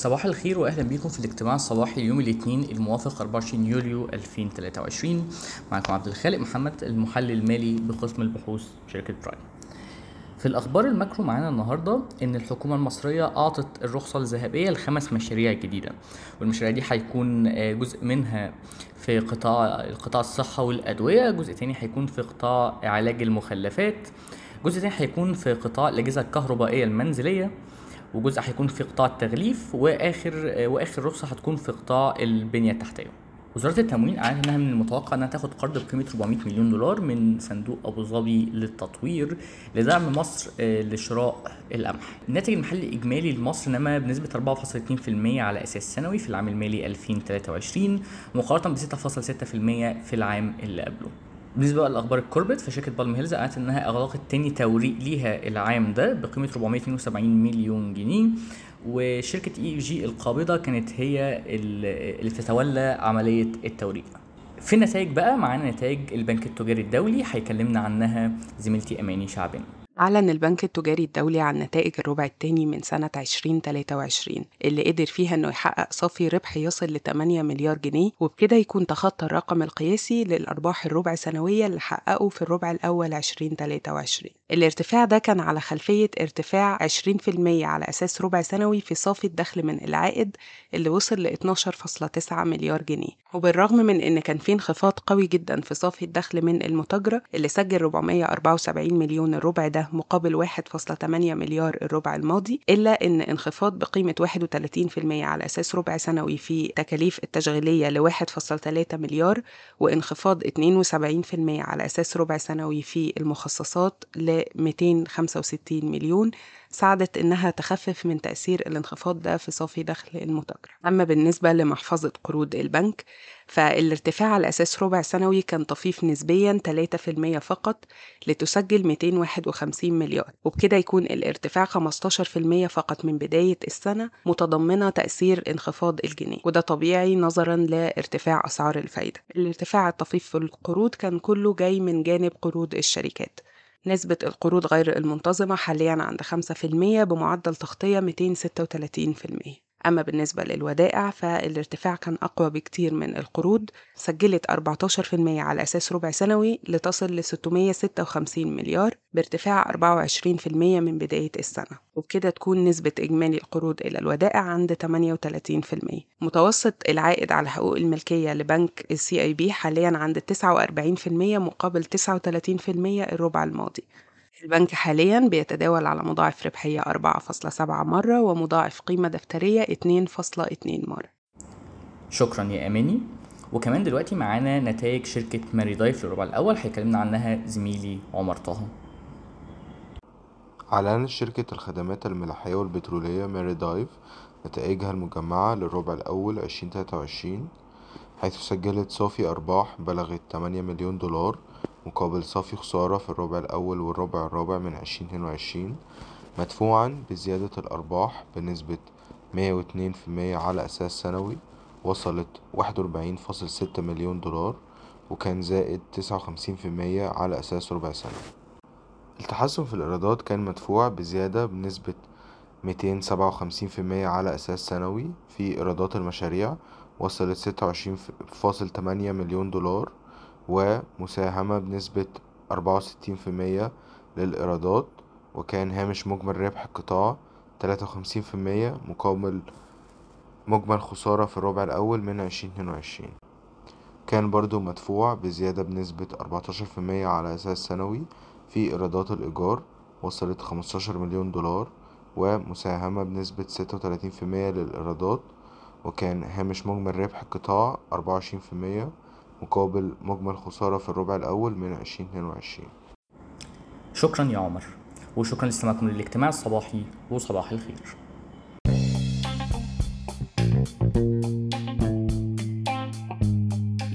صباح الخير واهلا بيكم في الاجتماع الصباحي يوم الاثنين الموافق 24 يوليو 2023 معكم عبد الخالق محمد المحلل المالي بقسم البحوث شركة برايم في الأخبار ال macro معانا النهارده إن الحكومة المصرية أعطت الرخصة الذهبية لخمس مشاريع جديدة والمشاريع دي هيكون آه، جزء منها في قطاع قطاع الصحة والأدوية جزء تاني هيكون في قطاع علاج المخلفات جزء تاني هيكون في قطاع الأجهزة الكهربائية المنزلية وجزء هيكون في قطاع التغليف وآخر آه، وآخر رخصة هتكون في قطاع البنية التحتية وزارة التموين أعلنت إنها من المتوقع إنها تاخد قرض بقيمة 400 مليون دولار من صندوق أبو ظبي للتطوير لدعم مصر آه، لشراء القمح. الناتج المحلي الإجمالي لمصر نما بنسبة 4.2% على أساس سنوي في العام المالي 2023 مقارنة ب 6.6% في العام اللي قبله. بالنسبة بقى لأخبار الكوربت فشركة بالم هيلز اعلنت إنها أغلقت تاني توريق ليها العام ده بقيمة 472 مليون جنيه وشركة إي جي القابضة كانت هي اللي بتتولى عملية التوريق. في النتائج بقى معانا نتائج البنك التجاري الدولي هيكلمنا عنها زميلتي أماني شعبان. أعلن البنك التجاري الدولي عن نتائج الربع الثاني من سنة 2023 اللي قدر فيها إنه يحقق صافي ربح يصل ل 8 مليار جنيه وبكده يكون تخطى الرقم القياسي للأرباح الربع سنوية اللي حققه في الربع الأول 2023 الارتفاع ده كان على خلفية ارتفاع 20% على أساس ربع سنوي في صافي الدخل من العائد اللي وصل ل 12.9 مليار جنيه. وبالرغم من إن كان في انخفاض قوي جدا في صافي الدخل من المتاجرة اللي سجل 474 مليون الربع ده مقابل 1.8 مليار الربع الماضي إلا إن انخفاض بقيمة 31% على أساس ربع سنوي في تكاليف التشغيلية ل 1.3 مليار وانخفاض 72% على أساس ربع سنوي في المخصصات ل 265 مليون ساعدت إنها تخفف من تأثير الانخفاض ده في صافي دخل المتاجرة أما بالنسبة لمحفظة قروض البنك فالارتفاع على أساس ربع سنوي كان طفيف نسبيا 3% فقط لتسجل 251 مليار وبكده يكون الارتفاع 15% فقط من بداية السنة متضمنة تأثير انخفاض الجنيه وده طبيعي نظرا لارتفاع أسعار الفايدة. الارتفاع الطفيف في القروض كان كله جاي من جانب قروض الشركات. نسبة القروض غير المنتظمة حاليا عند 5% بمعدل تغطية 236% أما بالنسبة للودائع فالارتفاع كان أقوى بكتير من القروض سجلت 14% على أساس ربع سنوي لتصل ل 656 مليار بارتفاع 24% من بداية السنة. وبكده تكون نسبة إجمالي القروض إلى الودائع عند 38% متوسط العائد على حقوق الملكية لبنك السي أي بي حاليا عند 49% مقابل 39% الربع الماضي. البنك حاليا بيتداول على مضاعف ربحية 4.7 مرة ومضاعف قيمة دفترية 2.2 مرة. شكرا يا أماني. وكمان دلوقتي معانا نتائج شركة ماري دايف للربع الأول هيكلمنا عنها زميلي عمر طه. أعلنت شركة الخدمات الملاحية والبترولية ماري دايف نتائجها المجمعة للربع الأول 2023 حيث سجلت صافي أرباح بلغت 8 مليون دولار مقابل صافي خسارة في الربع الأول والربع الرابع من عشرين اتنين وعشرين مدفوعا بزيادة الأرباح بنسبة مية واتنين في المية على أساس سنوي وصلت واحد وأربعين فاصل ستة مليون دولار وكان زائد تسعة وخمسين في المية على أساس ربع سنة. التحسن في الإيرادات كان مدفوع بزيادة بنسبة ميتين سبعة وخمسين في المية على أساس سنوي في إيرادات المشاريع وصلت ستة وعشرين فاصل تمانية مليون دولار ومساهمة بنسبة أربعة وستين في المية للإيرادات وكان هامش مجمل ربح القطاع تلاتة وخمسين في المية مقابل مجمل خسارة في الربع الأول من عشرين اتنين وعشرين. كان برضو مدفوع بزيادة بنسبة أربعتاشر في المية على أساس سنوي في إيرادات الإيجار وصلت خمستاشر مليون دولار ومساهمة بنسبة ستة وتلاتين في المية للإيرادات وكان هامش مجمل ربح القطاع أربعة وعشرين في المية مقابل مجمل خسارة في الربع الأول من عشرين اتنين وعشرين. شكرا يا عمر وشكرا لاستماعكم للاجتماع الصباحي وصباح الخير.